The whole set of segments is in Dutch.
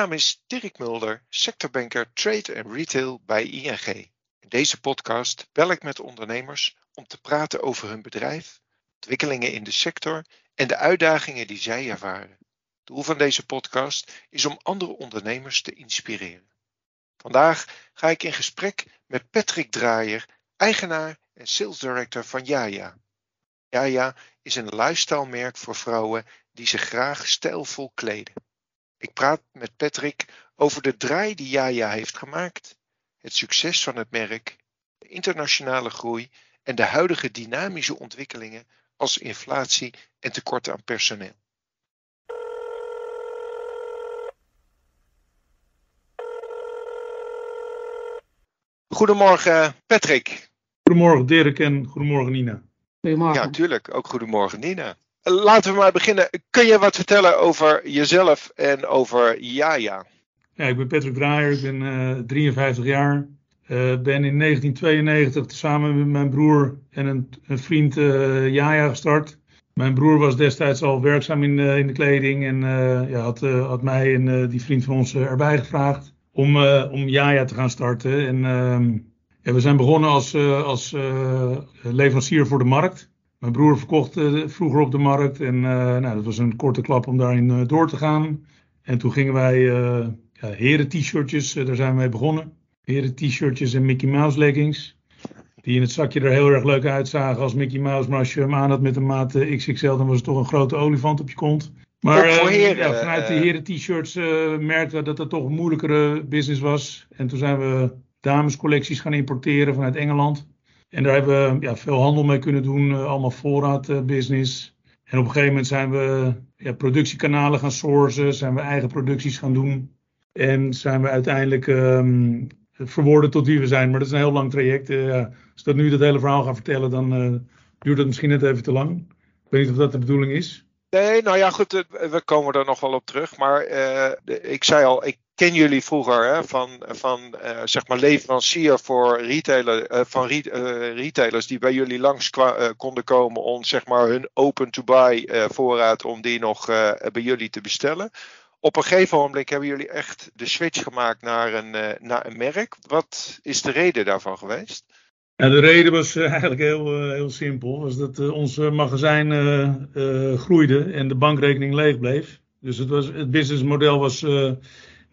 naam is Dirk Mulder, sectorbanker Trade en Retail bij ING. In deze podcast bel ik met ondernemers om te praten over hun bedrijf, ontwikkelingen in de sector en de uitdagingen die zij ervaren. Doel van deze podcast is om andere ondernemers te inspireren. Vandaag ga ik in gesprek met Patrick Draaier, eigenaar en sales director van Jaja. Jaja is een lifestyle voor vrouwen die zich graag stijlvol kleden. Ik praat met Patrick over de draai die Jaja heeft gemaakt, het succes van het merk, de internationale groei en de huidige dynamische ontwikkelingen als inflatie en tekort aan personeel. Goedemorgen Patrick. Goedemorgen Dirk en goedemorgen Nina. Ja, natuurlijk. Ook goedemorgen Nina. Laten we maar beginnen. Kun je wat vertellen over jezelf en over Jaja? Ja, ik ben Patrick Draaier, ik ben uh, 53 jaar. Uh, ben in 1992 samen met mijn broer en een, een vriend uh, Jaja gestart. Mijn broer was destijds al werkzaam in, in de kleding en ja, had, had, mij en die vriend van ons erbij gevraagd om, om Jaja te gaan starten. En ehm, we zijn begonnen als, als leverancier voor de markt. Mijn broer verkocht uh, vroeger op de markt en uh, nou, dat was een korte klap om daarin uh, door te gaan. En toen gingen wij ja, heren t-shirtjes, daar zijn we mee begonnen. Heren t-shirtjes en Mickey Mouse leggings. Die in het zakje er heel erg leuk uitzagen als Mickey Mouse. Maar als je hem aan had met een maat XXL, dan was het toch een grote olifant op je kont. Maar heren, ja, vanuit de heren t-shirts merkten we dat dat toch een moeilijkere business was. En toen zijn we damescollecties gaan importeren vanuit Engeland. En daar hebben we ja, veel handel mee kunnen doen, uh, allemaal voorraadbusiness. en op een gegeven moment zijn we ja, productiekanalen gaan sourcen, zijn we eigen producties gaan doen. En zijn we uiteindelijk um, verworden tot wie we zijn. Maar dat is een heel lang traject. Uh, als ik dat nu dat hele verhaal ga vertellen, dan duurt het misschien net even te lang. Ik weet niet of dat de bedoeling is. Nee, nou ja, goed, we komen er nog wel op terug. Maar ik zei al, ik ken jullie vroeger hè, van, van uh, zeg maar leverancier voor retailer, uh, van re uh, retailers die bij jullie langs konden komen om zeg maar hun open-to-buy voorraad om die nog bij jullie te bestellen. Op een gegeven moment hebben jullie echt de switch gemaakt naar een, naar een merk. Wat is de reden daarvan geweest? Ja, de reden was eigenlijk heel, heel simpel. Was dat ons magazijn groeide en de bankrekening leeg bleef. Dus het, was, het businessmodel was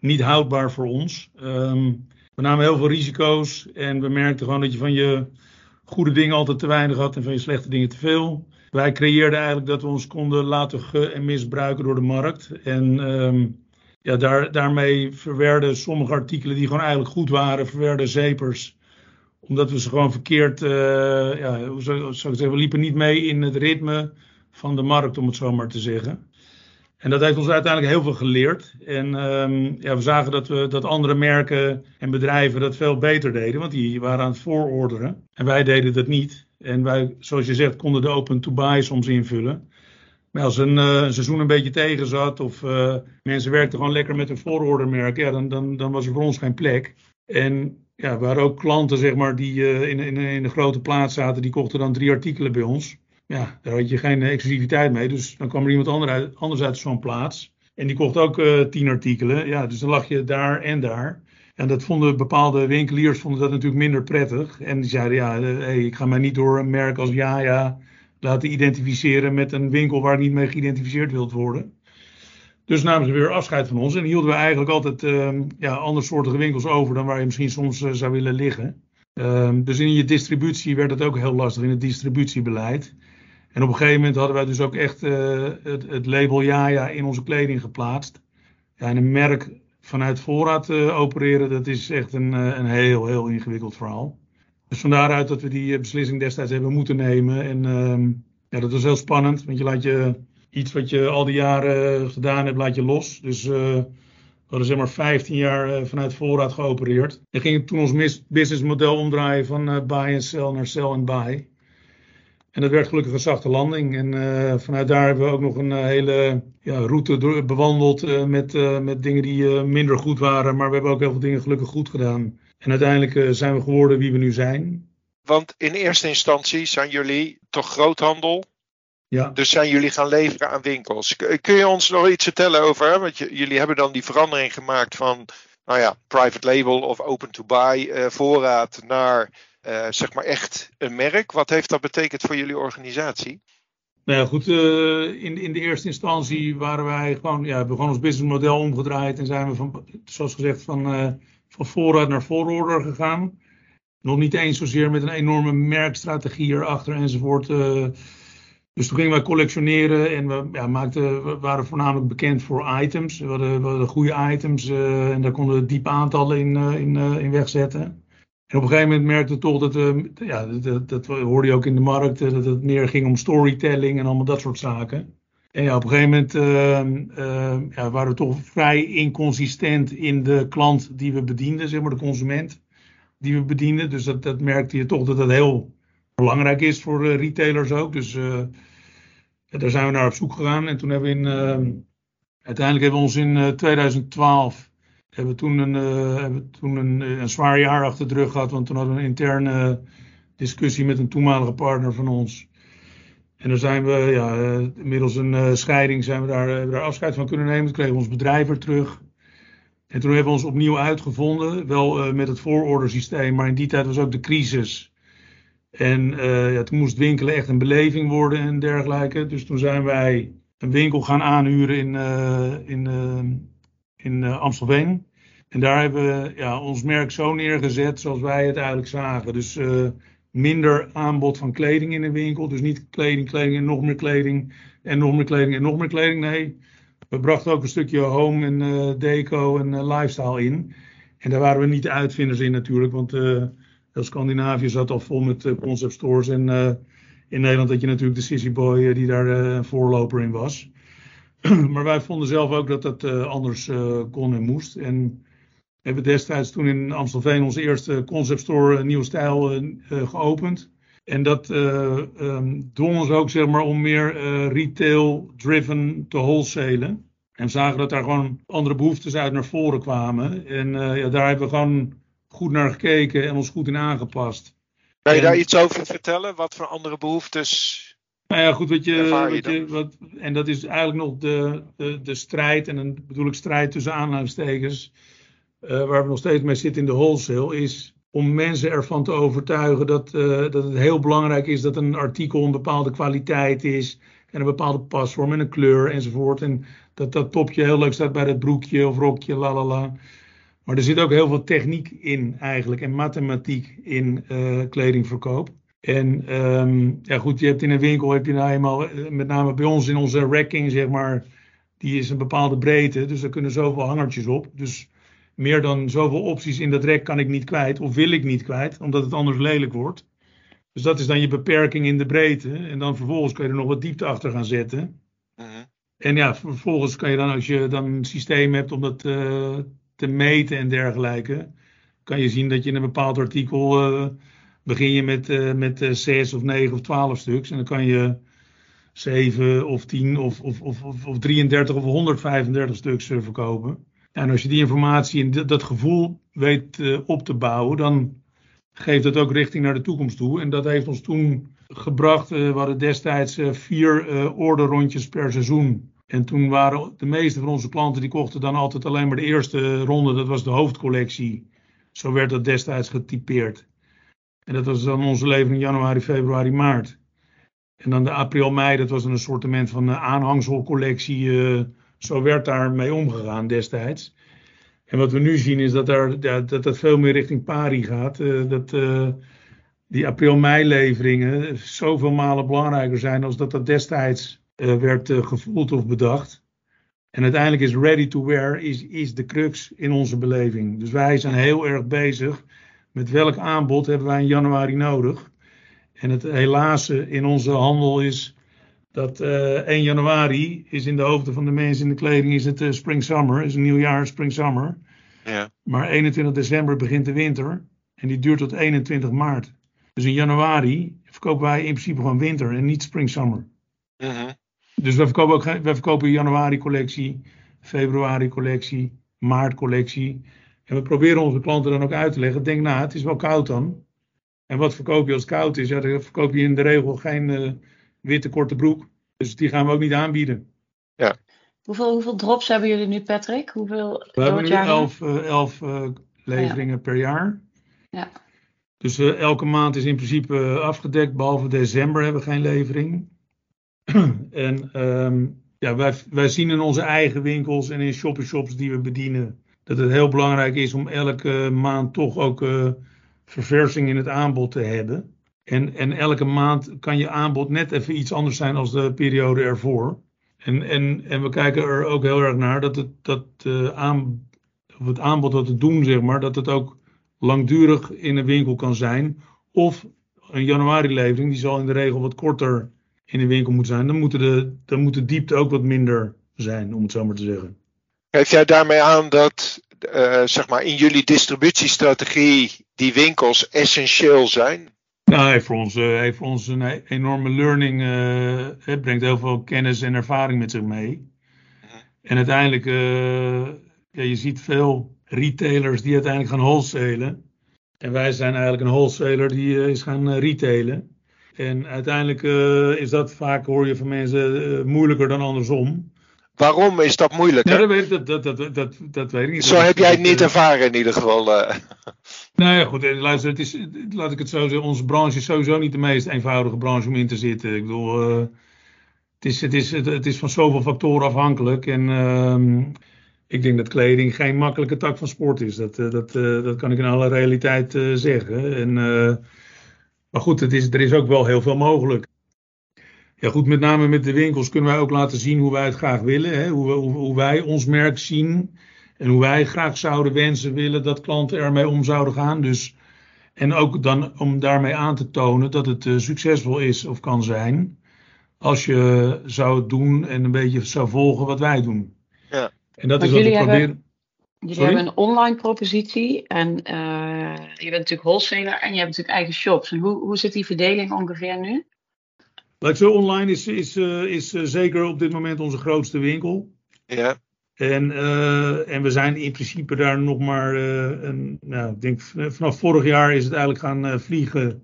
niet houdbaar voor ons. Ehm, we namen heel veel risico's en we merkten gewoon dat je van je goede dingen altijd te weinig had en van je slechte dingen te veel. Wij creëerden eigenlijk dat we ons konden laten ge- en misbruiken door de markt. En um, ja, daar, daarmee verwerden sommige artikelen die gewoon eigenlijk goed waren, verwerden zepers. Omdat we ze gewoon verkeerd, uh, ja, hoe zou, zou ik zeggen, we liepen niet mee in het ritme van de markt, om het zo maar te zeggen. En dat heeft ons uiteindelijk heel veel geleerd. En um, ja, we zagen dat, we, dat andere merken en bedrijven dat veel beter deden, want die waren aan het voororderen. En wij deden dat niet. En wij, zoals je zegt, konden de open-to-buy soms invullen. Maar als een, een, seizoen een beetje tegen zat of uh, mensen werkten gewoon lekker met een voorordermerk, ja, dan, dan, dan was er voor ons geen plek. En ja, waren ook klanten zeg maar, die uh, in, in, in de grote plaats zaten, die kochten dan drie artikelen bij ons ja, daar had je geen exclusiviteit mee. Dus dan kwam er iemand anders uit, anders zo'n plaats. En die kocht ook uh, tien artikelen. Ja, dus dan lag je daar en daar. En dat vonden bepaalde winkeliers vonden dat natuurlijk minder prettig. En die zeiden, ja, hey, ik ga mij niet door een merk als Jaja laten identificeren met een winkel waar niet mee geïdentificeerd wilt worden. Dus namen ze weer afscheid van ons. En hielden we eigenlijk altijd uh, ja, andersoortige winkels over dan waar je misschien soms uh, zou willen liggen. Uh, dus in je distributie werd het ook heel lastig in het distributiebeleid. En op een gegeven moment hadden wij dus ook echt uh, het, het, label Jaja in onze kleding geplaatst. Ja, en een merk vanuit voorraad uh, opereren, dat is echt een, uh, een heel, heel ingewikkeld verhaal. Dus van daaruit dat we die beslissing destijds hebben moeten nemen. En ehm, ja, dat was heel spannend, want je laat je iets wat je al die jaren gedaan hebt, laat je los. Dus we hadden zeg maar 15 jaar vanuit voorraad geopereerd. En gingen toen ons businessmodel omdraaien van buy en sell naar sell en buy. En dat werd gelukkig een zachte landing. En uh, vanuit daar hebben we ook nog een uh, hele ja, route bewandeld uh, met, met dingen die minder goed waren. Maar we hebben ook heel veel dingen gelukkig goed gedaan. En uiteindelijk zijn we geworden wie we nu zijn. Want in eerste instantie zijn jullie toch groothandel Ja. Dus zijn jullie gaan leveren aan winkels. Kun je ons nog iets vertellen over? Want jullie hebben dan die verandering gemaakt van nou ja, private label of open to buy voorraad naar uh, zeg maar echt een merk. Wat heeft dat betekend voor jullie organisatie? Nou ja, goed, uh, in, in de eerste instantie waren wij gewoon, ja, hebben gewoon ons businessmodel omgedraaid en zijn we van, zoals gezegd, van, van voorraad naar voororder gegaan. Nog niet eens zozeer met een enorme merkstrategie erachter enzovoort. Dus toen gingen wij collectioneren en we, ja, maakten, waren voornamelijk bekend voor items. We hadden, goede items uh, en daar konden we diep aantallen in, uh, in, uh, in wegzetten. En op een gegeven moment merkte we toch dat, ja, dat, dat, hoorde je ook in de markt, dat het meer ging om storytelling en allemaal dat soort zaken. En ja, op een gegeven moment ja, waren we toch vrij inconsistent in de klant die we bedienden, zeg maar de consument die we bedienden. Dus dat, dat merkte je toch dat dat heel belangrijk is voor retailers ook. Dus daar zijn we naar op zoek gegaan. En toen hebben we in, uh, uiteindelijk hebben we ons in uh, 2012 hebben we toen, een, uh, hebben we toen een, een, zwaar jaar achter de rug gehad. Want toen hadden we een interne discussie met een toenmalige partner van ons. En daar zijn we, ja, middels een scheiding zijn we daar, daar afscheid van kunnen nemen. Toen kregen we ons bedrijf weer terug. En toen hebben we ons opnieuw uitgevonden. Wel met het voorordersysteem, maar in die tijd was ook de crisis. En ja, toen moest winkelen echt een beleving worden en dergelijke. Dus toen zijn wij een winkel gaan aanhuren in, in, in Amstelveen. En daar hebben we ja, ons merk zo neergezet zoals wij het eigenlijk zagen. Dus minder aanbod van kleding in de winkel. Dus niet kleding, kleding en nog meer kleding. En nog meer kleding en nog meer kleding. Nee, we brachten ook een stukje home en deco en lifestyle in. En daar waren we niet de uitvinders in natuurlijk. Want Scandinavië zat al vol met eh, concept stores. En eh, in Nederland had je natuurlijk de Sissy Boy eh, die daar een voorloper in was. maar wij vonden zelf ook dat dat anders kon en moest. En hebben destijds toen in Amstelveen onze eerste concept store Nieuwe Stijl geopend. En dat um, dwong ons ook zeg maar, om meer retail-driven te wholesalen. En zagen dat daar gewoon andere behoeftes uit naar voren kwamen. En ja, daar hebben we gewoon goed naar gekeken en ons goed in aangepast. Kan je daar iets over vertellen? Wat voor andere behoeftes? Nou ja, goed, wat je, wat je wat, en dat is eigenlijk nog de, de, de strijd, en dan bedoel ik strijd tussen aanhalingstekens, uh, waar we nog steeds mee zitten in de wholesale, is om mensen ervan te overtuigen dat, uh, dat het heel belangrijk is dat een artikel een bepaalde kwaliteit is, en een bepaalde pasvorm en een kleur enzovoort. En dat dat topje heel leuk staat bij het broekje of rokje, la la la. Maar er zit ook heel veel techniek in eigenlijk en mathematiek in uh, kledingverkoop. En um, ja goed, je hebt in een winkel, heb je nou eenmaal, eh, met name bij ons in onze racking zeg maar, die is een bepaalde breedte. Dus er kunnen zoveel hangertjes op. Dus meer dan zoveel opties in dat rek kan ik niet kwijt of wil ik niet kwijt, omdat het anders lelijk wordt. Dus dat is dan je beperking in de breedte. En dan vervolgens kun je er nog wat diepte achter gaan zetten. Uh -huh. En ja, vervolgens kan je dan, als je dan een systeem hebt om dat uh, te meten en dergelijke, kan je zien dat je in een bepaald artikel uh, begin je met, uh, met uh, 6 of 9 of 12 stuks. En dan kan je 7 of 10 of, of, of, of 33 of 135 stuks verkopen. En als je die informatie en dat gevoel weet op te bouwen, dan geeft dat ook richting naar de toekomst toe. En dat heeft ons toen gebracht. we hadden destijds vier orderrondjes per seizoen. En toen waren de meeste van onze klanten die kochten dan altijd alleen maar de eerste ronde, dat was de hoofdcollectie. Zo werd dat destijds getypeerd. En dat was dan onze levering januari, februari, maart. En dan de april, mei, dat was een soortement van aanhangselcollectie. Zo werd daar mee omgegaan destijds. En wat we nu zien is dat daar, dat, dat veel meer richting pari gaat. Uh, dat uh, die april-mei leveringen zoveel malen belangrijker zijn als dat dat destijds uh, werd gevoeld of bedacht. En uiteindelijk is ready to wear is, is de crux in onze beleving. Dus wij zijn heel erg bezig met welk aanbod hebben wij in januari nodig. En het helaas in onze handel is dat uh, eh, 1 januari is in de hoofden van de mensen in de kleding is het spring summer, is een nieuw jaar spring summer. Ja. Maar 21 december begint de winter en die duurt tot 21 maart. Dus in januari verkopen wij in principe gewoon winter en niet spring summer. Uh -huh. Dus we verkopen ook we verkopen januari collectie, februari collectie, maart collectie. En we proberen onze klanten dan ook uit te leggen. Denk na, het is wel koud dan. En wat verkoop je als het koud is? Ja, dan verkoop je in de regel geen uh, witte korte broek. Dus die gaan we ook niet aanbieden. Ja. Hoeveel, hoeveel drops hebben jullie nu, Patrick? Hoeveel We hebben nu elf, uh, elf uh, leveringen ja. per jaar. Ja. Dus uh, elke maand is in principe afgedekt, behalve december hebben we geen levering. en um, ja, wij, wij zien in onze eigen winkels en in shop-shops die we bedienen dat het heel belangrijk is om elke maand toch ook uh, verversing in het aanbod te hebben. En, en elke maand kan je aanbod net even iets anders zijn als de periode ervoor. En, en, en we kijken er ook heel erg naar dat het, dat, uh, aan, of het aanbod wat we doen, zeg maar, dat het ook langdurig in een winkel kan zijn. Of een januari-levering, die zal in de regel wat korter in de winkel moeten zijn. Dan, moeten de, dan moet de diepte ook wat minder zijn, om het zo maar te zeggen. Geef jij daarmee aan dat uh, zeg maar in jullie distributiestrategie die winkels essentieel zijn? Nou, heeft voor ons, uh, heeft voor ons een enorme learning. Uh, het brengt heel veel kennis en ervaring met zich mee. Mhm. En uiteindelijk, ja, je ziet veel retailers die uiteindelijk gaan wholesalen. En wij zijn eigenlijk een wholesaler die is gaan retailen. En uiteindelijk is dat vaak, hoor je van mensen, moeilijker dan andersom. Waarom is dat moeilijk? Ja, dat, weet, dat, dat, dat, dat, dat weet ik niet. Zo heb jij het niet ervaren in ieder geval. Uh. Nou ja, goed. Luister, het is, laat ik het zo zeggen. Onze branche is sowieso niet de meest eenvoudige branche om in te zitten. Ik bedoel, uh, het, is, het, is, het, het, is van zoveel factoren afhankelijk. En uh, ik denk dat kleding geen makkelijke tak van sport is. Dat, uh, dat, dat kan ik in alle realiteit zeggen. En, maar goed, het is, er is ook wel heel veel mogelijk. Ja, goed, met name met de winkels kunnen wij ook laten zien hoe wij het graag willen. Hè? Hoe, hoe, hoe, wij ons merk zien. En hoe wij graag zouden wensen willen dat klanten ermee om zouden gaan. Dus, en ook dan om daarmee aan te tonen dat het uh, succesvol is of kan zijn. Als je zou het doen en een beetje zou volgen wat wij doen. Ja. En dat is wat we hebben, proberen. Jullie Sorry? hebben een online propositie. En uh, je bent natuurlijk wholesaler en je hebt natuurlijk eigen shops. En hoe, hoe zit die verdeling ongeveer nu? Zo, online is, is, uh, is uh, zeker op dit moment onze grootste winkel. Ja. En, uh, en we zijn in principe daar nog maar, een, nou, ik denk vanaf vorig jaar is het eigenlijk gaan vliegen.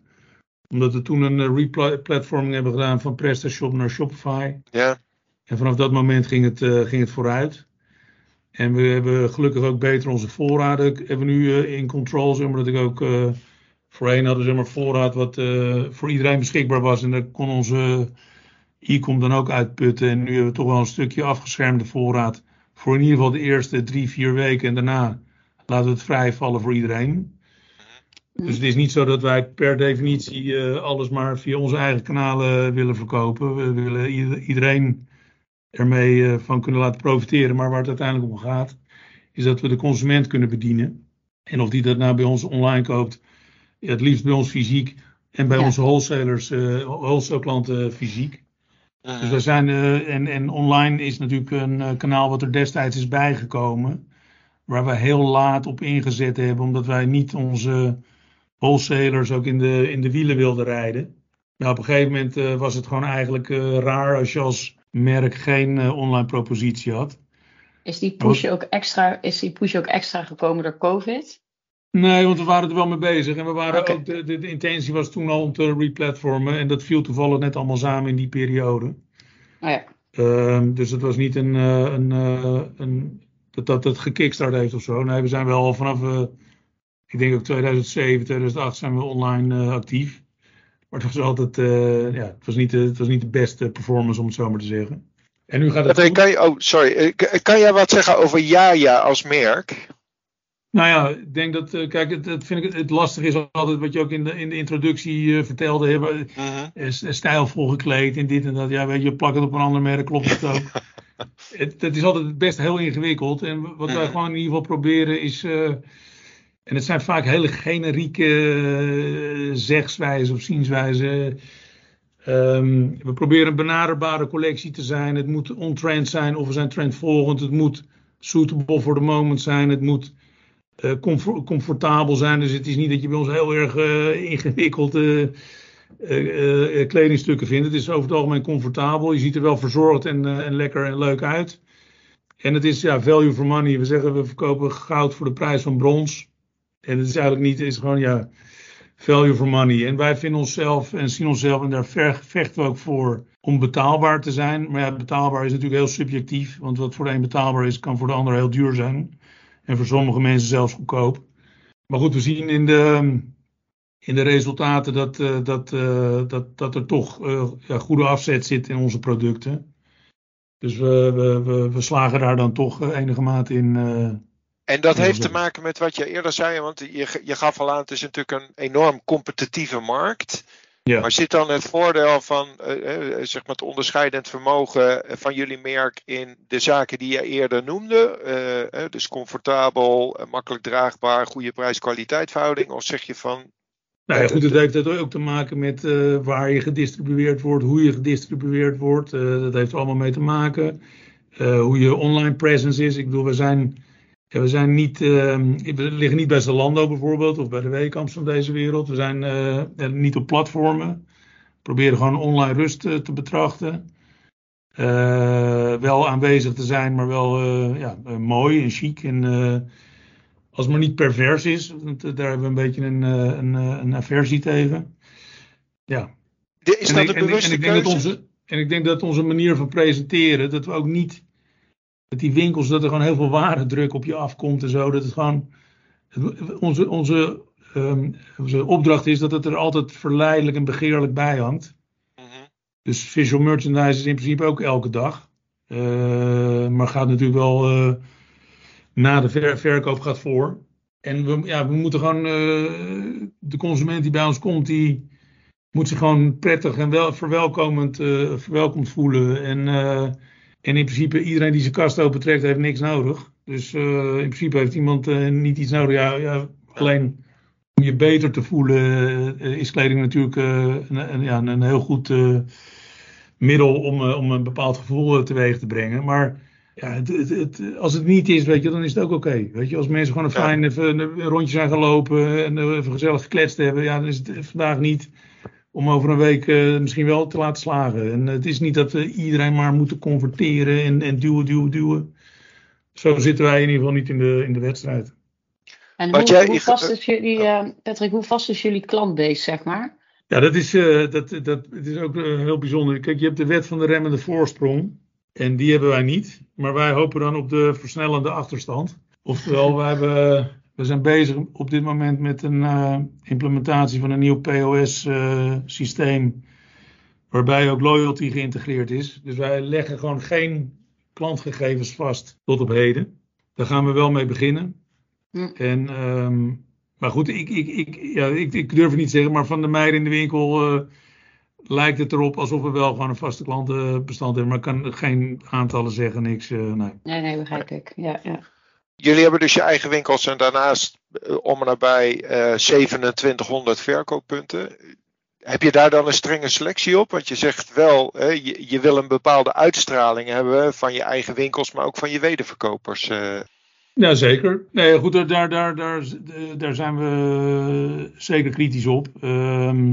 Omdat we toen een replatforming hebben gedaan van PrestaShop naar Shopify. Ja. En vanaf dat moment ging het, ging het vooruit. En we hebben gelukkig ook beter onze voorraden. Hebben we nu in control, zeg maar dat ik ook Voorheen hadden ze maar voorraad wat uh, voor iedereen beschikbaar was. En daar kon onze e-com dan ook uitputten. En nu hebben we toch wel een stukje afgeschermde voorraad. Voor in ieder geval de eerste drie, vier weken. En daarna laten we het vrij vallen voor iedereen. Dus het is niet zo dat wij per definitie uh, alles maar via onze eigen kanalen willen verkopen. We willen iedereen ermee uh, van kunnen laten profiteren. Maar waar het uiteindelijk om gaat, is dat we de consument kunnen bedienen. En of die dat nou bij ons online koopt het liefst bij ons fysiek en bij Ja. onze wholesalers, eh wholesale klanten fysiek. Mhm. Dus wij zijn, eh, en, en online is natuurlijk een eh, kanaal wat er destijds is bijgekomen. Waar wij heel laat op ingezet hebben, omdat wij niet onze wholesalers ook in de, in de wielen wilden rijden. Nou, op een gegeven moment eh, was het gewoon eigenlijk eh, raar als je als merk geen eh, online propositie had. Is die push ook extra, is die push ook extra gekomen door COVID? Nee, want we waren er wel mee bezig. En we waren ook, de, de, de intentie was toen al om te replatformen. En dat viel toevallig net allemaal samen in die periode. Oh ja. Ehm, dus het was niet een, eh, een, eh, een, dat dat het gekickstart heeft of zo. Nee, we zijn wel al vanaf, eh, ik denk ook 2007, 2008 zijn we online eh, actief. Maar het was altijd, eh, ja, het was, niet de, het was niet de beste performance om het zo maar te zeggen. En nu gaat het kan je, oh, sorry. Kan jij wat zeggen over Jaja als merk? Nou ja, ik denk dat, eh, kijk, het, het vind ik het, lastige is altijd wat je ook in de, in de introductie eh, vertelde. Hebben, is stijlvol gekleed en dit en dat. Ja, weet je, plak het op een ander merk, klopt het ook. het, het is altijd best heel ingewikkeld. En wat wij Mhm. gewoon in ieder geval proberen is. eh, en het zijn vaak hele generieke zegswijzen of zienswijzen. Ehm, we proberen een benaderbare collectie te zijn. Het moet on-trend zijn of we zijn trendvolgend. Het moet suitable for the moment zijn. Het moet comfortabel zijn. Dus het is niet dat je bij ons heel erg eh, ingewikkeld eh, eh, eh, kledingstukken vindt. Het is over het algemeen comfortabel. Je ziet er wel verzorgd en, eh, en lekker en leuk uit. En het is ja, value for money. We zeggen we verkopen goud voor de prijs van brons. En het is eigenlijk niet, het is gewoon ja, value for money. En wij vinden onszelf en zien onszelf, en daar vechten we ook voor, om betaalbaar te zijn. Maar ja, betaalbaar is natuurlijk heel subjectief, want wat voor de een betaalbaar is, kan voor de ander heel duur zijn. En voor sommige mensen zelfs goedkoop. Maar goed, we zien in de, in de resultaten dat, uh, dat, uh, dat, dat er toch uh, ja, goede afzet zit in onze producten. Dus we, we, we, slagen daar dan toch enige mate in. en dat heeft te maken met wat je eerder zei, want je, je gaf al aan, het is natuurlijk een enorm competitieve markt. Ja. Maar zit dan het voordeel van zeg maar het onderscheidend vermogen van jullie merk in de zaken die je eerder noemde? dus comfortabel, makkelijk draagbaar, goede prijs-kwaliteit verhouding? Of zeg je van nou ja, goed, het heeft ook te maken met uh, waar je gedistribueerd wordt, hoe je gedistribueerd wordt. Uh, dat heeft er allemaal mee te maken. Uh, hoe je online presence is. Ik bedoel, we zijn, ja, we zijn niet, ehm, we liggen niet bij Zalando bijvoorbeeld, of bij de Weekamps van deze wereld. We zijn niet op platformen. We proberen gewoon online rust te betrachten. wel aanwezig te zijn, maar wel ja, mooi en chic en als het maar niet pervers is, want eh, daar hebben we een beetje een, eh, een, eh, een aversie tegen. Ja. Is dat een bewuste en, ik, denk dat onze, en ik denk dat onze manier van presenteren, dat we ook niet met die winkels, dat er gewoon heel veel waardedruk op je afkomt en zo. Dat het gewoon, onze, onze, um, onze opdracht is dat het er altijd verleidelijk en begeerlijk bij hangt. Mm Dus visual merchandise is in principe ook elke dag. Uh, maar gaat natuurlijk wel na de ver verkoop gaat voor. En we, ja, we moeten gewoon, uh, de consument die bij ons komt, die moet zich gewoon prettig en wel, verwelkomend, verwelkomd voelen. En, en in principe iedereen die zijn kast opentrekt, heeft niks nodig. Dus in principe heeft iemand niet iets nodig. Ja, ja, alleen om je beter te voelen is kleding natuurlijk een, ja, een heel goed middel om, om een bepaald gevoel teweeg te brengen. Maar ja, het, het, als het niet is, weet je, dan is het ook oké. Weet je, als mensen gewoon een fijn even een rondje zijn gelopen en even gezellig gekletst hebben, ja, dan is het vandaag niet om over een week uh, misschien wel te laten slagen. En het is niet dat we iedereen maar moeten converteren en, en duwen, duwen, duwen. Zo zitten wij in ieder geval niet in de, in de wedstrijd. En hoe, jij, hoe vast is jullie, uh, Patrick, hoe vast is jullie klantbase, zeg maar? Ja, dat is, uh, dat, dat, het is ook heel bijzonder. Kijk, je hebt de wet van de remmende voorsprong. En die hebben wij niet. Maar wij hopen dan op de versnellende achterstand. Oftewel, we, hebben, we zijn bezig op dit moment met een uh, implementatie van een nieuw POS-systeem. Uh, waarbij ook loyalty geïntegreerd is. Dus wij leggen gewoon geen klantgegevens vast tot op heden. Daar gaan we wel mee beginnen. Hm. En, um, maar goed, ik, ik, ik, ja, ik, ik durf het niet zeggen, maar van de meiden in de winkel. Uh, lijkt het erop alsof we wel gewoon een vaste klantenbestand hebben. Maar ik kan geen aantallen zeggen, niks. Nee. nee, nee, begrijp ik. Ja, ja. Jullie hebben dus je eigen winkels en daarnaast uh, om en nabij uh, eh, 2700 verkooppunten. Heb je daar dan een strenge selectie op? Want je zegt wel, je, je, wil een bepaalde uitstraling hebben van je eigen winkels, maar ook van je wederverkopers. Ja, zeker. Nee, goed, daar, daar, daar, daar zijn we zeker kritisch op. Ehm,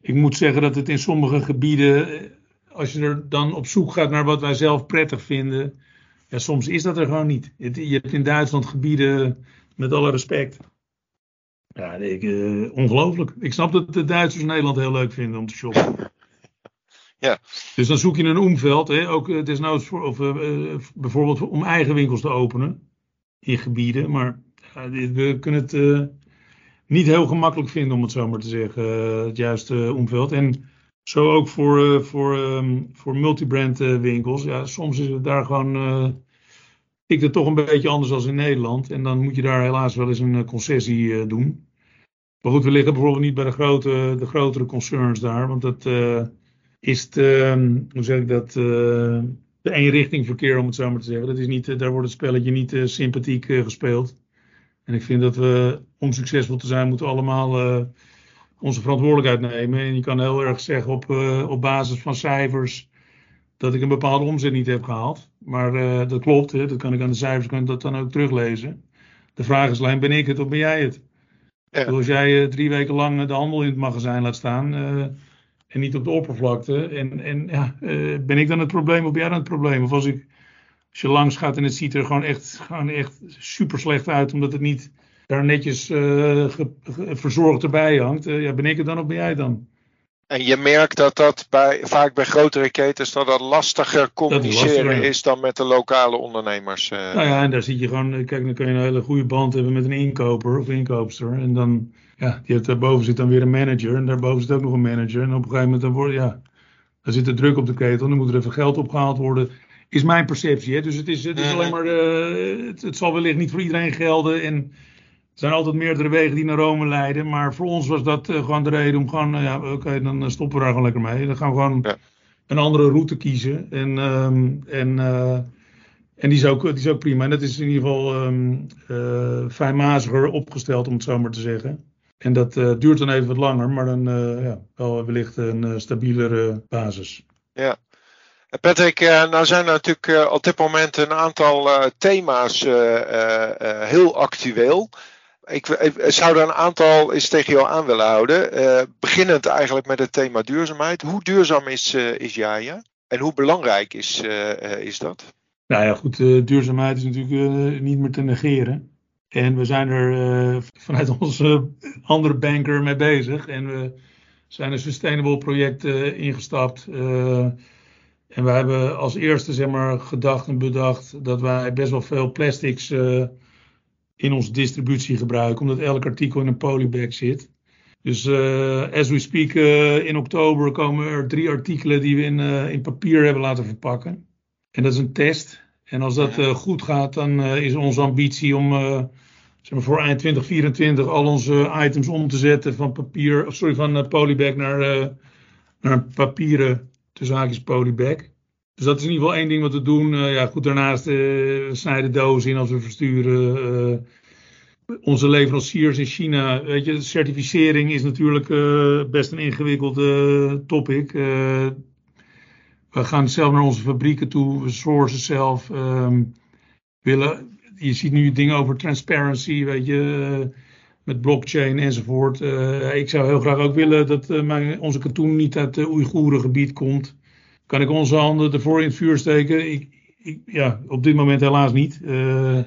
ik moet zeggen dat het in sommige gebieden, eh, als je er dan op zoek gaat naar wat wij zelf prettig vinden, ja, soms is dat er gewoon niet. Je hebt in Duitsland gebieden, met alle respect. Ja, ik, uh, ongelooflijk. Ik snap dat de Duitsers Nederland heel leuk vinden om te shoppen. Ja. Dus dan zoek je een omveld, hè, ook uh, desnoods voor, of, uh, bijvoorbeeld om eigen winkels te openen in gebieden. Maar we kunnen het niet heel gemakkelijk vinden, om het zo maar te zeggen, eh, het juiste omveld. En zo ook voor, uh, voor, um, voor multibrand uh, winkels. Ja, soms is het daar gewoon. Uh, ik het toch een beetje anders als in Nederland. En dan moet je daar helaas wel eens een concessie doen. Maar goed, we liggen bijvoorbeeld niet bij de, grote, de grotere concerns daar. Want dat is ehm, hoe zeg ik dat, de eenrichting verkeer, om het zo maar te zeggen. Dat is niet, daar wordt het spelletje niet sympathiek gespeeld. En ik vind dat we, om succesvol te zijn, moeten allemaal onze verantwoordelijkheid nemen. En je kan heel erg zeggen op, uh, op basis van cijfers dat ik een bepaalde omzet niet heb gehaald. Maar uh, dat klopt, hè, dat kan ik aan de cijfers kan ik dat dan ook teruglezen. De vraag is alleen, ben ik het of ben jij het? Ja. Als jij drie weken lang de handel in het magazijn laat staan en niet op de oppervlakte. En, en ja, ben ik dan het probleem of ben jij dan het probleem? Of als ik als je langs gaat en het ziet er gewoon echt, gewoon echt super slecht uit, omdat het niet daar netjes verzorgd erbij hangt, ja, ben ik het dan of ben jij dan? En je merkt dat dat bij, vaak bij grotere ketens dat dat lastiger communiceren is, dan met de lokale ondernemers. Uh. Nou ja, en daar zie je gewoon, kijk, dan kun je een hele goede band hebben met een inkoper of inkoopster. En dan, ja, die heeft, daarboven zit dan weer een manager en daarboven zit ook nog een manager. En op een gegeven moment dan wordt, ja, dan zit er druk op de ketel, dan moet er even geld opgehaald worden. Is mijn perceptie. Hè? Dus het is, het is alleen maar, uh, het, het, zal wellicht niet voor iedereen gelden. En zijn altijd meerdere wegen die naar Rome leiden. Maar voor ons was dat uh, gewoon de reden om gewoon, uh, ja, oké, dan stoppen we daar gewoon lekker mee. Dan gaan we gewoon ja. een andere route kiezen. En, um, en, uh, en die, is ook, die is ook prima. En dat is in ieder geval um, fijnmaziger opgesteld, om het zo maar te zeggen. En dat duurt dan even wat langer, maar dan ja, wel wellicht een stabielere basis. Ja. Patrick, nou zijn er natuurlijk op dit moment een aantal thema's heel actueel. Ik, zou er een aantal eens tegen jou aan willen houden. Uh, beginnend eigenlijk met het thema duurzaamheid. Hoe duurzaam is, uh, is Jaja? En hoe belangrijk is, uh, is dat? Nou ja, goed. duurzaamheid is natuurlijk niet meer te negeren. En we zijn er vanuit onze andere banker mee bezig. En we zijn een sustainable project ingestapt. en we hebben als eerste zeg maar, gedacht en bedacht dat wij best wel veel plastics in onze distributie gebruiken, omdat elk artikel in een polybag zit. Dus uh, as we speak, uh, in oktober komen er drie artikelen die we in, uh, in papier hebben laten verpakken. En dat is een test. En als dat goed gaat, dan is onze ambitie om zeg maar voor eind 2024 al onze items om te zetten van papier, of sorry, van polybag naar, naar papieren, tussen haakjes polybag. Dus dat is in ieder geval één ding wat we doen. Uh, ja, goed, daarnaast uh, snijden dozen in als we versturen. Uh, onze leveranciers in China, weet je, certificering is natuurlijk best een ingewikkelde topic. we gaan zelf naar onze fabrieken toe, we sourcen zelf. Um, willen, je ziet nu dingen over transparency, weet je, met blockchain enzovoort. ik zou heel graag ook willen dat mijn, onze katoen niet uit het Oeigoerengebied komt kan ik onze handen ervoor in het vuur steken? Ik, ik, ja, op dit moment helaas niet. Uh,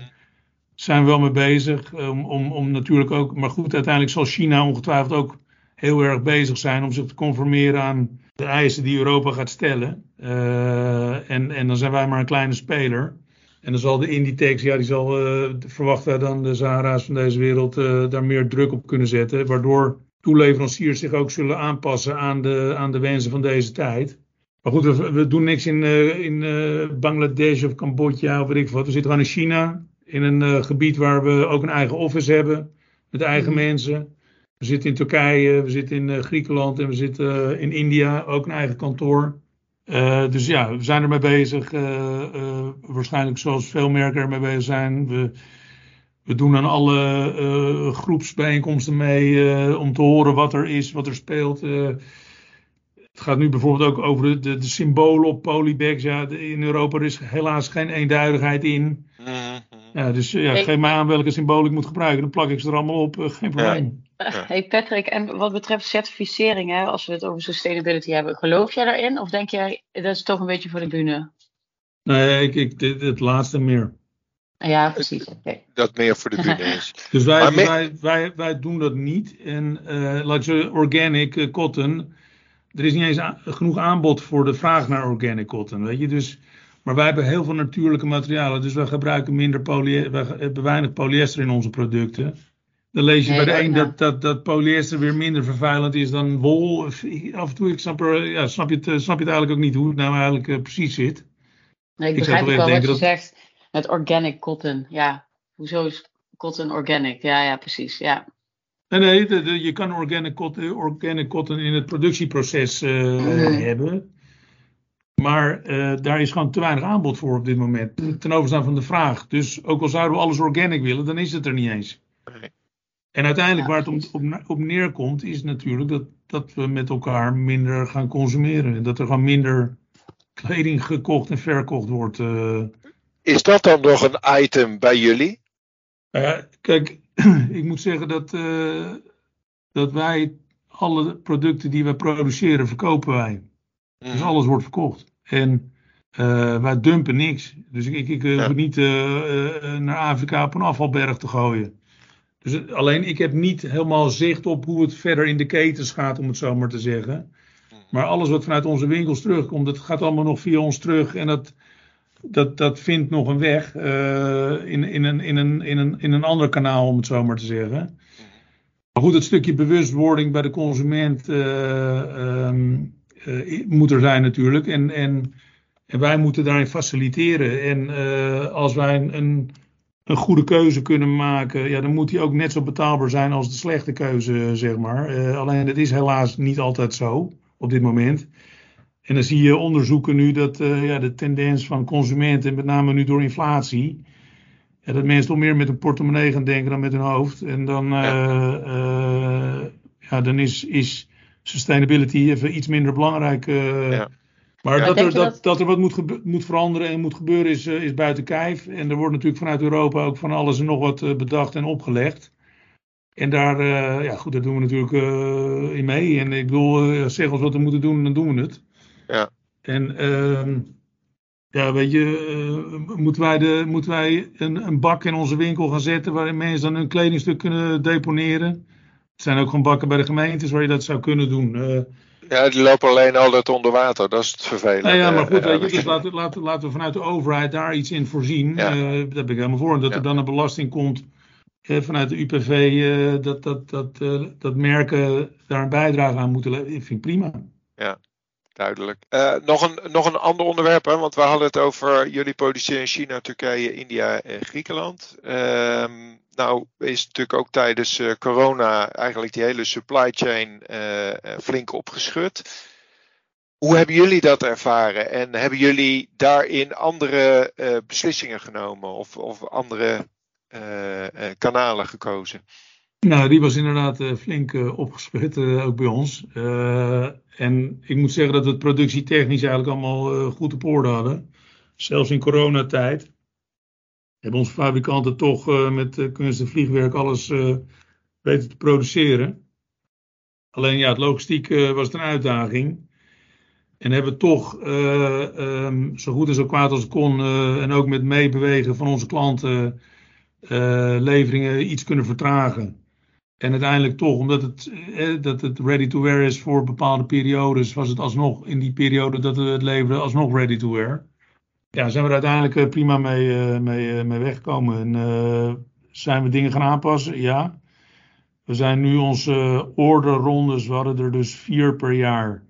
zijn we wel mee bezig. Um, om, om natuurlijk ook, maar goed, uiteindelijk zal China ongetwijfeld ook heel erg bezig zijn om zich te conformeren aan de eisen die Europa gaat stellen. Uh, en, en dan zijn wij maar een kleine speler. En dan zal de Inditex, ja, die zal uh, verwachten dan de Zahara's van deze wereld daar meer druk op kunnen zetten. Waardoor toeleveranciers zich ook zullen aanpassen aan de, aan de wensen van deze tijd. Maar goed, we, doen niks in, uh, in uh, Bangladesh of Cambodja of weet ik wat. We zitten gewoon in China, in een uh, gebied waar we ook een eigen office hebben, met eigen mm. mensen. We zitten in Turkije, we zitten in Griekenland en we zitten in India, ook een eigen kantoor. dus ja, we zijn ermee bezig. waarschijnlijk zoals veel merken ermee bezig zijn. We, we doen aan alle groepsbijeenkomsten mee om te horen wat er is, wat er speelt. Het gaat nu bijvoorbeeld ook over de, de, de symbolen op polybags. Ja, in Europa is helaas geen eenduidigheid in. Mhm. Ja, dus ja, geef mij aan welke symbool ik moet gebruiken. Dan plak ik ze er allemaal op. Uh, geen probleem. Hey Patrick, en wat betreft certificering, hè, als we het over sustainability hebben, geloof jij daarin? Of denk jij, dat is toch een beetje voor de bühne? Nee, ik, ik, dit, het laatste meer. Ja, precies. Dat meer voor de bühne is. dus wij, wij, wij, wij, doen dat niet. En uh, organic uh, cotton er is niet eens genoeg aanbod voor de vraag naar organic cotton, weet je. Dus, maar wij hebben heel veel natuurlijke materialen, dus wij gebruiken minder polyester, wij hebben weinig polyester in onze producten. Dan lees je bij de een dat, dat, dat polyester weer minder vervuilend is dan wol. Af en toe ik snap, er, ja, snap, je het, eh, snap je het eigenlijk ook niet hoe het nou eigenlijk uh, precies zit. Nee, ik, ik begrijp wel wat je dat... zegt met organic cotton. Ja, hoezo is cotton organic? Ja, ja, precies. Ja. Nee, nee je kan organic cotton, organic cotton in het productieproces uh, hebben. Maar uh, daar is gewoon te weinig aanbod voor op dit moment. Ten overstaan van de vraag. Dus ook al zouden we alles organic willen, dan is het er niet eens. Nee. En uiteindelijk waar het om, op, op, neerkomt, is natuurlijk dat, dat we met elkaar minder gaan consumeren. En dat er gewoon minder kleding gekocht en verkocht wordt. Uh. Is dat dan nog een item bij jullie? Kijk, ik moet zeggen dat, uh, dat wij alle producten die wij produceren, verkopen wij. Dus mhm. alles wordt verkocht. En uh, wij dumpen niks. Dus ik, ik, ik hoef niet naar Afrika op een afvalberg te gooien. Dus alleen ik heb niet helemaal zicht op hoe het verder in de ketens gaat, om het zo maar te zeggen. Maar alles wat vanuit onze winkels terugkomt, dat gaat allemaal nog via ons terug. En dat, dat, dat vindt nog een weg uh, in, in, een, in, een, in, een, in een ander kanaal, om het zo maar te zeggen. Maar goed, het stukje bewustwording bij de consument uh, um, uh, moet er zijn natuurlijk. En, en, en wij moeten daarin faciliteren. En als wij een, een, een, goede keuze kunnen maken, ja, dan moet die ook net zo betaalbaar zijn als de slechte keuze, zeg maar. alleen dat is helaas niet altijd zo op dit moment. En dan zie je onderzoeken nu dat uh, ja, de tendens van consumenten, met name nu door inflatie, ja, dat mensen toch meer met een portemonnee gaan denken dan met hun hoofd. En dan, uh, uh, ja, dan is, is sustainability even iets minder belangrijk. Ja. Maar dat, er, dat, dat... er wat moet, moet veranderen en moet gebeuren is, is buiten kijf. En er wordt natuurlijk vanuit Europa ook van alles en nog wat bedacht en opgelegd. En daar, uh, ja goed, daar doen we natuurlijk uh, in mee. En ik bedoel, uh, zeg ons wat we moeten doen, dan doen we het. Ja. En ehm, ja, weet je, moeten wij, de, moeten wij een, een, bak in onze winkel gaan zetten waarin mensen dan hun kledingstuk kunnen deponeren? Het zijn ook gewoon bakken bij de gemeentes waar je dat zou kunnen doen. ja, die lopen alleen altijd onder water, dat is het vervelende. Nou ja, maar goed, weet je, dus laten, laten, laten we vanuit de overheid daar iets in voorzien. Ja. daar ben ik helemaal voor. En dat ja. er dan een belasting komt vanuit de UPV uh, dat, dat, dat, uh, dat merken daar een bijdrage aan moeten leveren. vind ik prima. Ja, duidelijk. Uh, nog, een, nog een ander onderwerp, hè, want we hadden het over jullie produceren in China, Turkije, India en Griekenland. Ehm, nou is natuurlijk ook tijdens corona eigenlijk die hele supply chain flink opgeschud. Hoe hebben jullie dat ervaren en hebben jullie daarin andere beslissingen genomen of, of andere eh, eh, kanalen gekozen? Nou, die was inderdaad flink opgespit, uh, ook bij ons. En ik moet zeggen dat we het productietechnisch eigenlijk allemaal goed op orde hadden. Zelfs in coronatijd hebben onze fabrikanten toch met kunst en vliegwerk alles weten te produceren. Alleen ja, het logistiek was een uitdaging. En hebben toch um, zo goed en zo kwaad als het kon en ook met meebewegen van onze klanten leveringen iets kunnen vertragen. En uiteindelijk toch, omdat het, eh, dat het ready to wear is voor bepaalde periodes, was het alsnog in die periode dat we het leverden alsnog ready to wear. Ja, zijn we er uiteindelijk eh, prima mee, uh, mee, mee weggekomen. En zijn we dingen gaan aanpassen? Ja. We zijn nu onze orderrondes, we hadden er dus vier per jaar.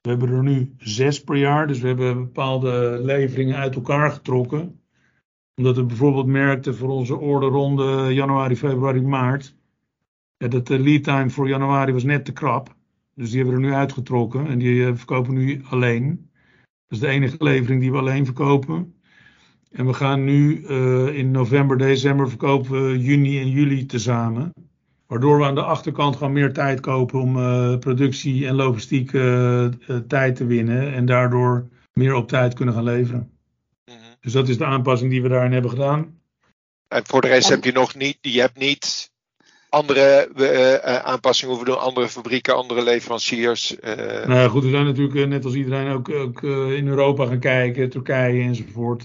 We hebben er nu zes per jaar, dus we hebben bepaalde leveringen uit elkaar getrokken omdat we bijvoorbeeld merkten voor onze orderronde januari, februari, maart. Dat de lead time voor januari was net te krap. Dus die hebben we er nu uitgetrokken en die eh, verkopen nu alleen. Dat is de enige levering die we alleen verkopen. En we gaan nu uh, in november, december verkopen we juni en juli tezamen. Waardoor we aan de achterkant gewoon meer tijd kopen om uh, productie en logistiek uh, tijd te winnen. En daardoor meer op tijd kunnen gaan leveren. Dus dat is de aanpassing die we daarin hebben gedaan. En voor de rest heb je nog niet, je hebt niet andere uh, aanpassingen hoeven doen, andere fabrieken, andere leveranciers. Uh... Nou goed, we zijn natuurlijk net als iedereen ook, ook in Europa gaan kijken, Turkije enzovoort.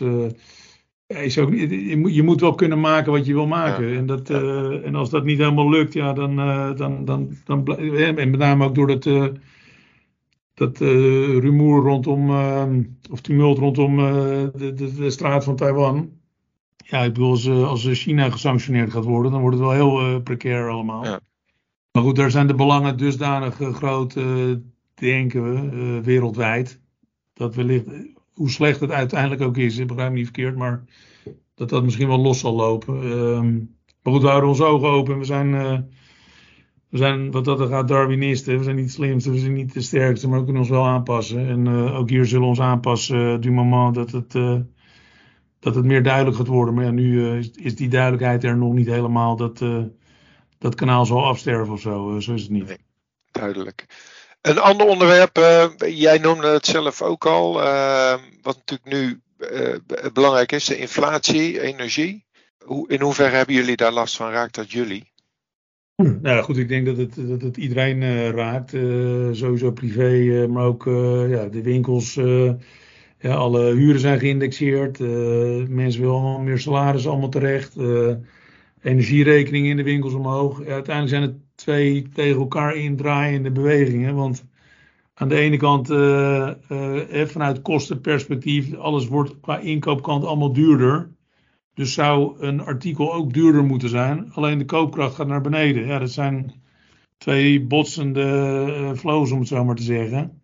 is ook, je, moet, je moet wel kunnen maken wat je wil maken. Ja. En, dat, ja. en als dat niet helemaal lukt, ja, dan, dan, dan, dan, en met name ook door dat dat uh, rumoer rondom, uh, of tumult rondom uh, de, de, de, straat van Taiwan. Ja, ik bedoel, als, als China gesanctioneerd gaat worden, dan wordt het wel heel precair allemaal. Ja. Maar goed, daar zijn de belangen dusdanig groot, denken we, wereldwijd. Dat wellicht, hoe slecht het uiteindelijk ook is, ik begrijp me niet verkeerd, maar dat dat misschien wel los zal lopen. Ehm, maar goed, we houden onze ogen open. We zijn we zijn wat dat er gaat Darwinisten. We zijn niet de slimste, we zijn niet de sterkste, maar we kunnen ons wel aanpassen. En uh, ook hier zullen we ons aanpassen uh, du moment dat het, dat het meer duidelijk gaat worden. Maar ja, nu is, is, die duidelijkheid er nog niet helemaal dat dat kanaal zal afsterven of zo. zo is het niet. Nee, duidelijk. Een ander onderwerp, jij noemde het zelf ook al, wat natuurlijk nu belangrijk is, de inflatie, energie. Hoe, in hoeverre hebben jullie daar last van? Raakt dat jullie? Nou goed, ik denk dat het, dat het iedereen raakt. Sowieso privé, maar ook ja, de winkels. Ja, alle huren zijn geïndexeerd. mensen willen allemaal meer salaris allemaal terecht. energierekeningen in de winkels omhoog. Uiteindelijk zijn het twee tegen elkaar indraaiende bewegingen. Want aan de ene kant, uh, vanuit kostenperspectief, alles wordt qua inkoopkant allemaal duurder. Dus zou een artikel ook duurder moeten zijn. Alleen de koopkracht gaat naar beneden. Ja, dat zijn twee botsende flows, om het zo maar te zeggen.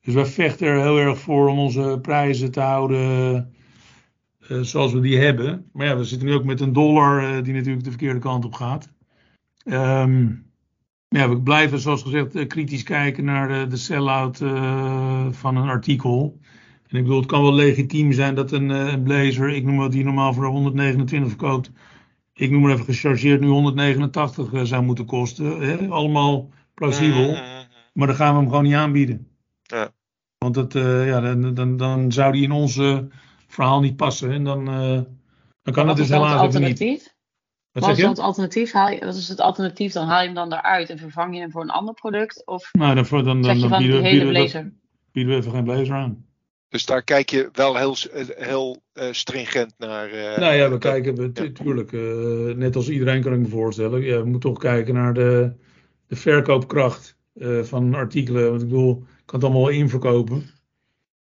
Dus wij vechten er heel erg voor om onze prijzen te houden zoals we die hebben. Maar ja, we zitten nu ook met een dollar die natuurlijk de verkeerde kant op gaat. Um, ja, we blijven zoals gezegd eh, kritisch kijken naar de, de sell-out van een artikel. En ik bedoel, het kan wel legitiem zijn dat een, een blazer, ik noem wat die normaal voor 129 verkoopt, ik noem maar even gechargeerd, nu 189 uh, zou moeten kosten. Hè? Allemaal plausibel. Mm-hmm. Maar dan gaan we hem gewoon niet aanbieden. Ja. Want dat, ja, dan, dan, dan zou die in ons verhaal niet passen. En dan, dan kan het dus helaas ook niet. Wat, wat is het alternatief? Haal je, wat is het alternatief? Dan haal je hem dan eruit en vervang je hem voor een ander product? Of nou, dan, dan, dan, dan, dan bieden, bieden, bieden, we even geen blazer aan. Dus daar kijk je wel heel, heel uh, stringent naar. Uh, nou ja, we kijken natuurlijk, uh, net als iedereen kan ik me voorstellen. Ja, we moeten toch kijken naar de, de verkoopkracht van artikelen. Want ik bedoel, kan het allemaal wel inverkopen.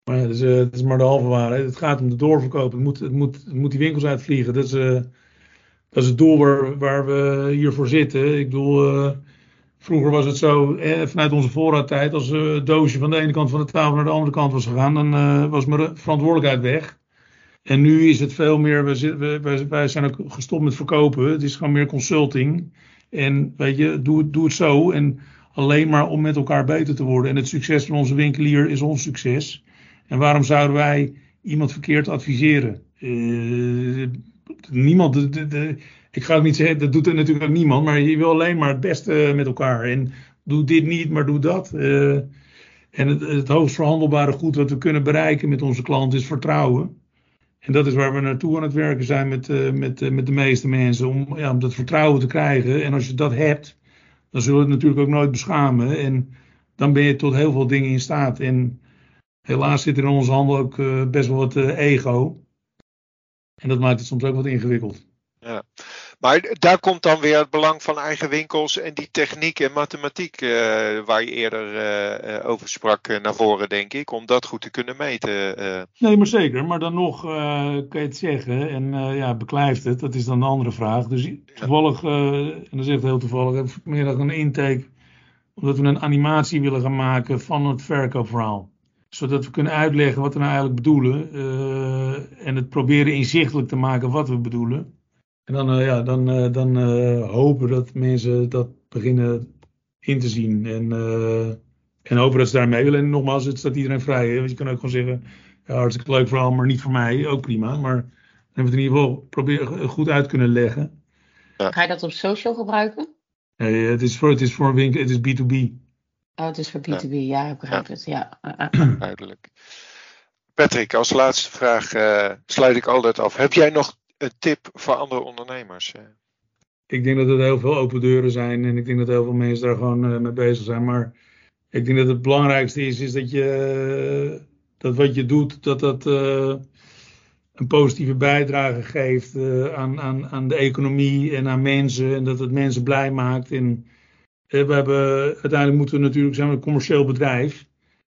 Maar ja, het, is, maar de halve waarheid. Het gaat om de doorverkoop. Het moet, het moet, moet die winkels uitvliegen. Dat is dat is het doel waar, waar we hiervoor zitten. Ik bedoel, uh, vroeger was het zo, eh, vanuit onze voorraadtijd, als het doosje van de ene kant van de tafel naar de andere kant was gegaan, dan was mijn verantwoordelijkheid weg. En nu is het veel meer, wij zijn ook gestopt met verkopen. Het is gewoon meer consulting. En weet je, doe, doe het zo. En alleen maar om met elkaar beter te worden. En het succes van onze winkelier is ons succes. En waarom zouden wij iemand verkeerd adviseren? Uh, niemand, de, ik ga ook niet zeggen, dat doet er natuurlijk ook niemand, maar je wil alleen maar het beste met elkaar. En doe dit niet, maar doe dat. Uh, en het, het hoogst verhandelbare goed wat we kunnen bereiken met onze klanten is vertrouwen. En dat is waar we naartoe aan het werken zijn met, uh, met, met de meeste mensen, om, ja, om dat vertrouwen te krijgen. En als je dat hebt, dan zullen we het natuurlijk ook nooit beschamen. En dan ben je tot heel veel dingen in staat. En helaas zit er in onze handen ook best wel wat ego. En dat maakt het soms ook wat ingewikkeld. Ja. Maar daar komt dan weer het belang van eigen winkels en die techniek en mathematiek uh, waar je eerder uh, over sprak naar voren, denk ik, om dat goed te kunnen meten. Nee, maar zeker. Maar dan nog kan je het zeggen en ja, beklijft het, dat is dan een andere vraag. Dus toevallig, en dat is echt heel toevallig, heb ik vanmiddag een intake, omdat we een animatie willen gaan maken van het verkoopverhaal zodat we kunnen uitleggen wat we nou eigenlijk bedoelen. Uh, en het proberen inzichtelijk te maken wat we bedoelen. En dan, uh, ja, dan, uh, dan hopen dat mensen dat beginnen in te zien. En, en hopen dat ze daarmee willen. En nogmaals, het staat iedereen vrij. Hè? Want je kan ook gewoon zeggen, ja, hartstikke leuk verhaal, maar niet voor mij. Ook prima. Maar dan hebben we het in ieder geval proberen goed uit kunnen leggen. Ja. Ga je dat op social gebruiken? Nee, het is voor, het is voor winkel, het is B2B. Oh, het is voor B2B, ja, ja ik begrijp het. Ja. Duidelijk. Patrick, als laatste vraag uh, sluit ik altijd af. Heb jij nog een tip voor andere ondernemers? Ik denk dat er heel veel open deuren zijn en ik denk dat heel veel mensen daar gewoon uh, mee bezig zijn. Maar ik denk dat het belangrijkste is, is dat je dat wat je doet, dat dat uh, een positieve bijdrage geeft aan, aan, aan de economie en aan mensen. En dat het mensen blij maakt. En eh, we hebben, uiteindelijk moeten we natuurlijk zijn we een commercieel bedrijf.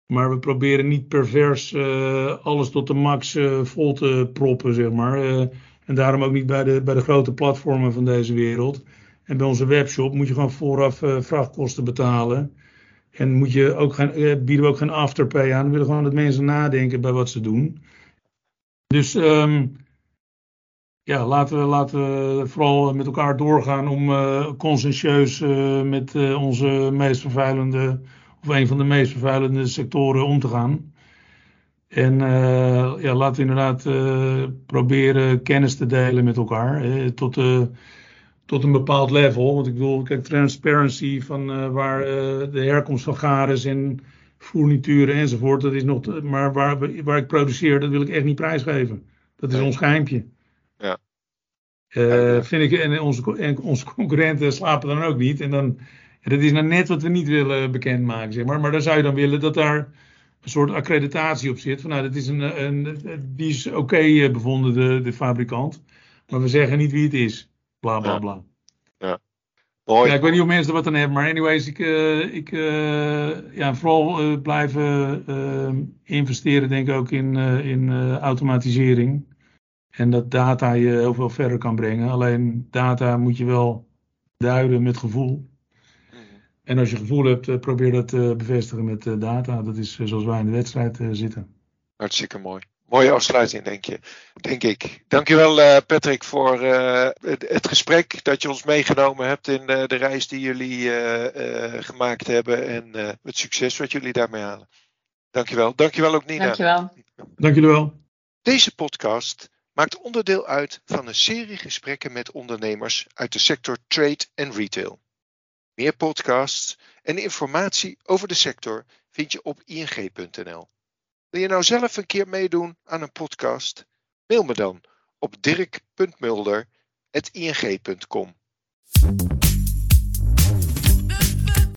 Maar we proberen niet pervers alles tot de max vol te proppen, zeg maar. En daarom ook niet bij de, bij de grote platformen van deze wereld. En bij onze webshop moet je gewoon vooraf vrachtkosten betalen. En moet je ook gaan, bieden we ook geen afterpay aan. We willen gewoon dat mensen nadenken bij wat ze doen. Dus um, ja, laten we, laten we vooral met elkaar doorgaan om uh, conscientieus uh, met onze meest vervuilende, of een van de meest vervuilende sectoren om te gaan. En ja, laten we inderdaad proberen kennis te delen met elkaar tot, tot een bepaald level. Want ik bedoel, kijk, transparency van waar de herkomst van garen en fournituren enzovoort, dat is nog, maar waar, waar ik produceer, dat wil ik echt niet prijsgeven. Dat is ons geheimpje. Ja. Vind ik, en onze, en onze concurrenten slapen dan ook niet. En dan, dat is nou net wat we niet willen bekendmaken, zeg maar. Maar dan zou je dan willen dat daar een soort accreditatie op zit. Van nou, dat is een, een die is oké okay eh, bevonden, de, de fabrikant. Maar we zeggen niet wie het is. bla bla bla. Mooi. Ja, ik weet niet of mensen er wat aan hebben, maar anyways, ik, uh, ik uh, ja, vooral uh, blijven investeren, denk ik ook in, in automatisering. En dat data je heel veel verder kan brengen. Alleen data moet je wel duiden met gevoel. En als je gevoel hebt, probeer dat te bevestigen met data. Dat is zoals wij in de wedstrijd zitten. Hartstikke mooi. Mooie afsluiting, denk, je, denk ik. Dankjewel uh, Patrick voor uh, het, het, gesprek dat je ons meegenomen hebt in uh, de reis die jullie gemaakt hebben en het succes wat jullie daarmee halen. Dankjewel. Dankjewel ook Nina. Dankjewel. Dank jullie wel. Deze podcast maakt onderdeel uit van een serie gesprekken met ondernemers uit de sector trade en retail. Meer podcasts en informatie over de sector vind je op ing.nl. Wil je nou zelf een keer meedoen aan een podcast? Mail me dan op dirk.mulder.ing.com.